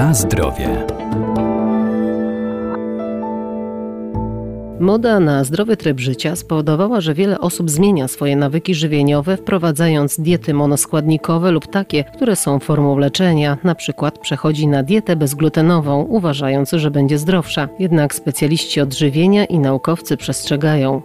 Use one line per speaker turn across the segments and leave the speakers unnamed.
Na zdrowie.
Moda na zdrowy tryb życia spowodowała, że wiele osób zmienia swoje nawyki żywieniowe, wprowadzając diety monoskładnikowe lub takie, które są formą leczenia. Na przykład przechodzi na dietę bezglutenową, uważając, że będzie zdrowsza. Jednak specjaliści odżywienia i naukowcy przestrzegają.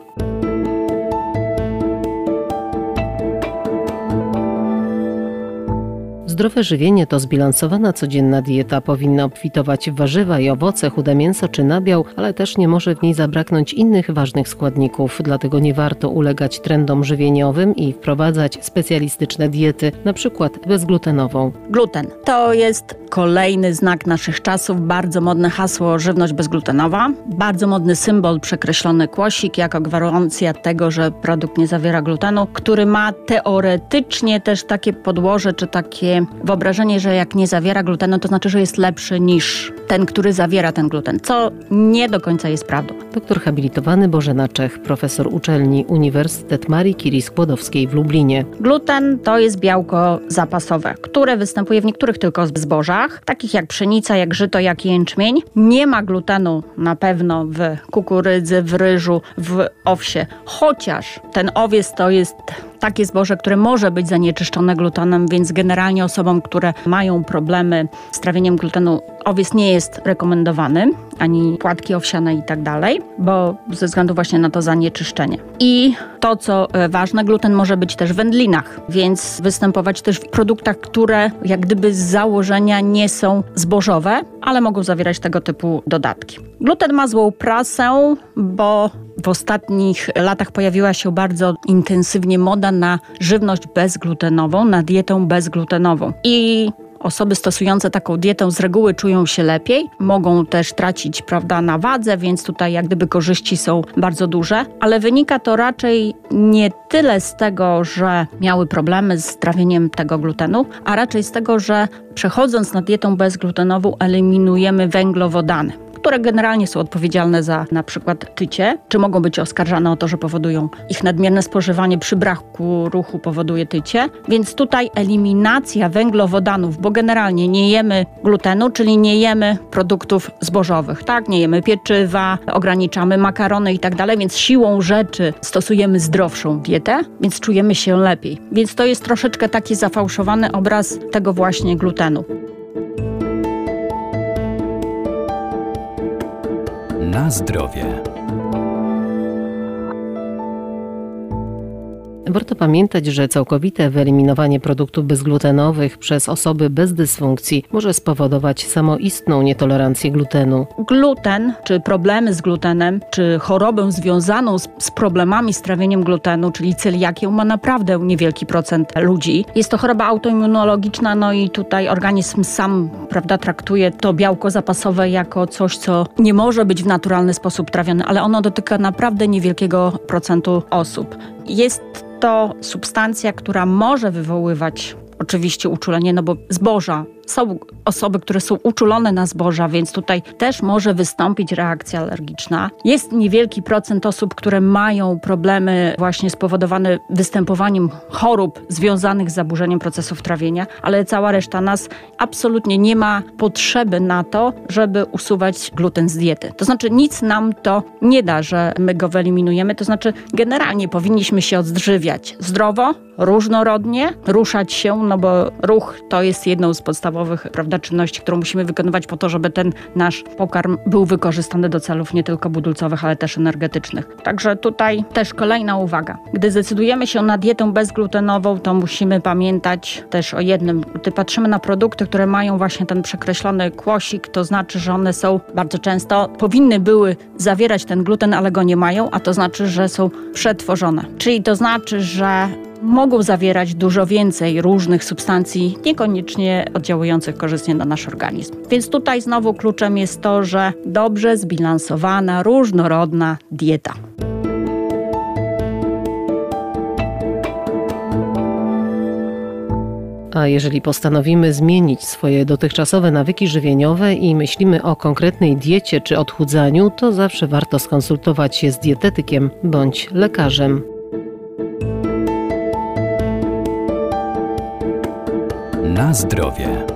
Zdrowe żywienie to zbilansowana codzienna dieta. Powinna obfitować w warzywa i owoce, chude mięso czy nabiał, ale też nie może w niej zabraknąć innych ważnych składników. Dlatego nie warto ulegać trendom żywieniowym i wprowadzać specjalistyczne diety, na przykład bezglutenową.
Gluten to jest kolejny znak naszych czasów, bardzo modne hasło żywność bezglutenowa, bardzo modny symbol przekreślony kłosik jako gwarancja tego, że produkt nie zawiera glutenu, który ma teoretycznie też takie podłoże czy takie wyobrażenie, że jak nie zawiera glutenu, to znaczy, że jest lepszy niż ten, który zawiera ten gluten, co nie do końca jest prawdą.
Doktor habilitowany Bożena Czech, profesor uczelni Uniwersytet Marii Curie Skłodowskiej w Lublinie.
Gluten to jest białko zapasowe, które występuje w niektórych tylko zbożach, takich jak pszenica, jak żyto, jak jęczmień. Nie ma glutenu na pewno w kukurydzy, w ryżu, w owsie, chociaż ten owiec to jest takie zboże, które może być zanieczyszczone glutenem, więc generalnie osobom, które mają problemy z trawieniem glutenu, owiec nie jest rekomendowany, ani płatki owsiane i tak dalej, bo ze względu właśnie na to zanieczyszczenie. I to, co e, ważne, gluten może być też w wędlinach, więc występować też w produktach, które jak gdyby z założenia nie są zbożowe, ale mogą zawierać tego typu dodatki. Gluten ma złą prasę, bo w ostatnich latach pojawiła się bardzo intensywnie moda na żywność bezglutenową, na dietę bezglutenową. I Osoby stosujące taką dietę z reguły czują się lepiej, mogą też tracić prawda, na wadze, więc tutaj jak gdyby korzyści są bardzo duże, ale wynika to raczej nie tyle z tego, że miały problemy z trawieniem tego glutenu, a raczej z tego, że przechodząc na dietę bezglutenową eliminujemy węglowodany które generalnie są odpowiedzialne za na przykład tycie, czy mogą być oskarżane o to, że powodują ich nadmierne spożywanie przy braku ruchu powoduje tycie. Więc tutaj eliminacja węglowodanów, bo generalnie nie jemy glutenu, czyli nie jemy produktów zbożowych, tak? Nie jemy pieczywa, ograniczamy makarony i tak dalej, więc siłą rzeczy stosujemy zdrowszą dietę, więc czujemy się lepiej. Więc to jest troszeczkę taki zafałszowany obraz tego właśnie glutenu.
Na zdrowie.
Warto pamiętać, że całkowite wyeliminowanie produktów bezglutenowych przez osoby bez dysfunkcji może spowodować samoistną nietolerancję glutenu.
Gluten, czy problemy z glutenem, czy chorobę związaną z, z problemami z trawieniem glutenu, czyli celiakią, ma naprawdę niewielki procent ludzi. Jest to choroba autoimmunologiczna, no i tutaj organizm sam, prawda, traktuje to białko zapasowe jako coś, co nie może być w naturalny sposób trawione, ale ono dotyka naprawdę niewielkiego procentu osób. Jest to substancja, która może wywoływać oczywiście uczulenie, no bo zboża są osoby, które są uczulone na zboża, więc tutaj też może wystąpić reakcja alergiczna. Jest niewielki procent osób, które mają problemy właśnie spowodowane występowaniem chorób związanych z zaburzeniem procesów trawienia, ale cała reszta nas absolutnie nie ma potrzeby na to, żeby usuwać gluten z diety. To znaczy nic nam to nie da, że my go wyeliminujemy, to znaczy generalnie powinniśmy się odżywiać zdrowo, różnorodnie, ruszać się, no bo ruch to jest jedną z podstawowych podstawowych prawda, czynności, którą musimy wykonywać po to, żeby ten nasz pokarm był wykorzystany do celów nie tylko budulcowych, ale też energetycznych. Także tutaj też kolejna uwaga. Gdy zdecydujemy się na dietę bezglutenową, to musimy pamiętać też o jednym. Gdy patrzymy na produkty, które mają właśnie ten przekreślony kłosik, to znaczy, że one są bardzo często, powinny były zawierać ten gluten, ale go nie mają, a to znaczy, że są przetworzone. Czyli to znaczy, że mogą zawierać dużo więcej różnych substancji, niekoniecznie oddziałujących korzystnie na nasz organizm. Więc tutaj znowu kluczem jest to, że dobrze zbilansowana, różnorodna dieta.
A jeżeli postanowimy zmienić swoje dotychczasowe nawyki żywieniowe i myślimy o konkretnej diecie czy odchudzaniu, to zawsze warto skonsultować się z dietetykiem bądź lekarzem.
Na zdrowie.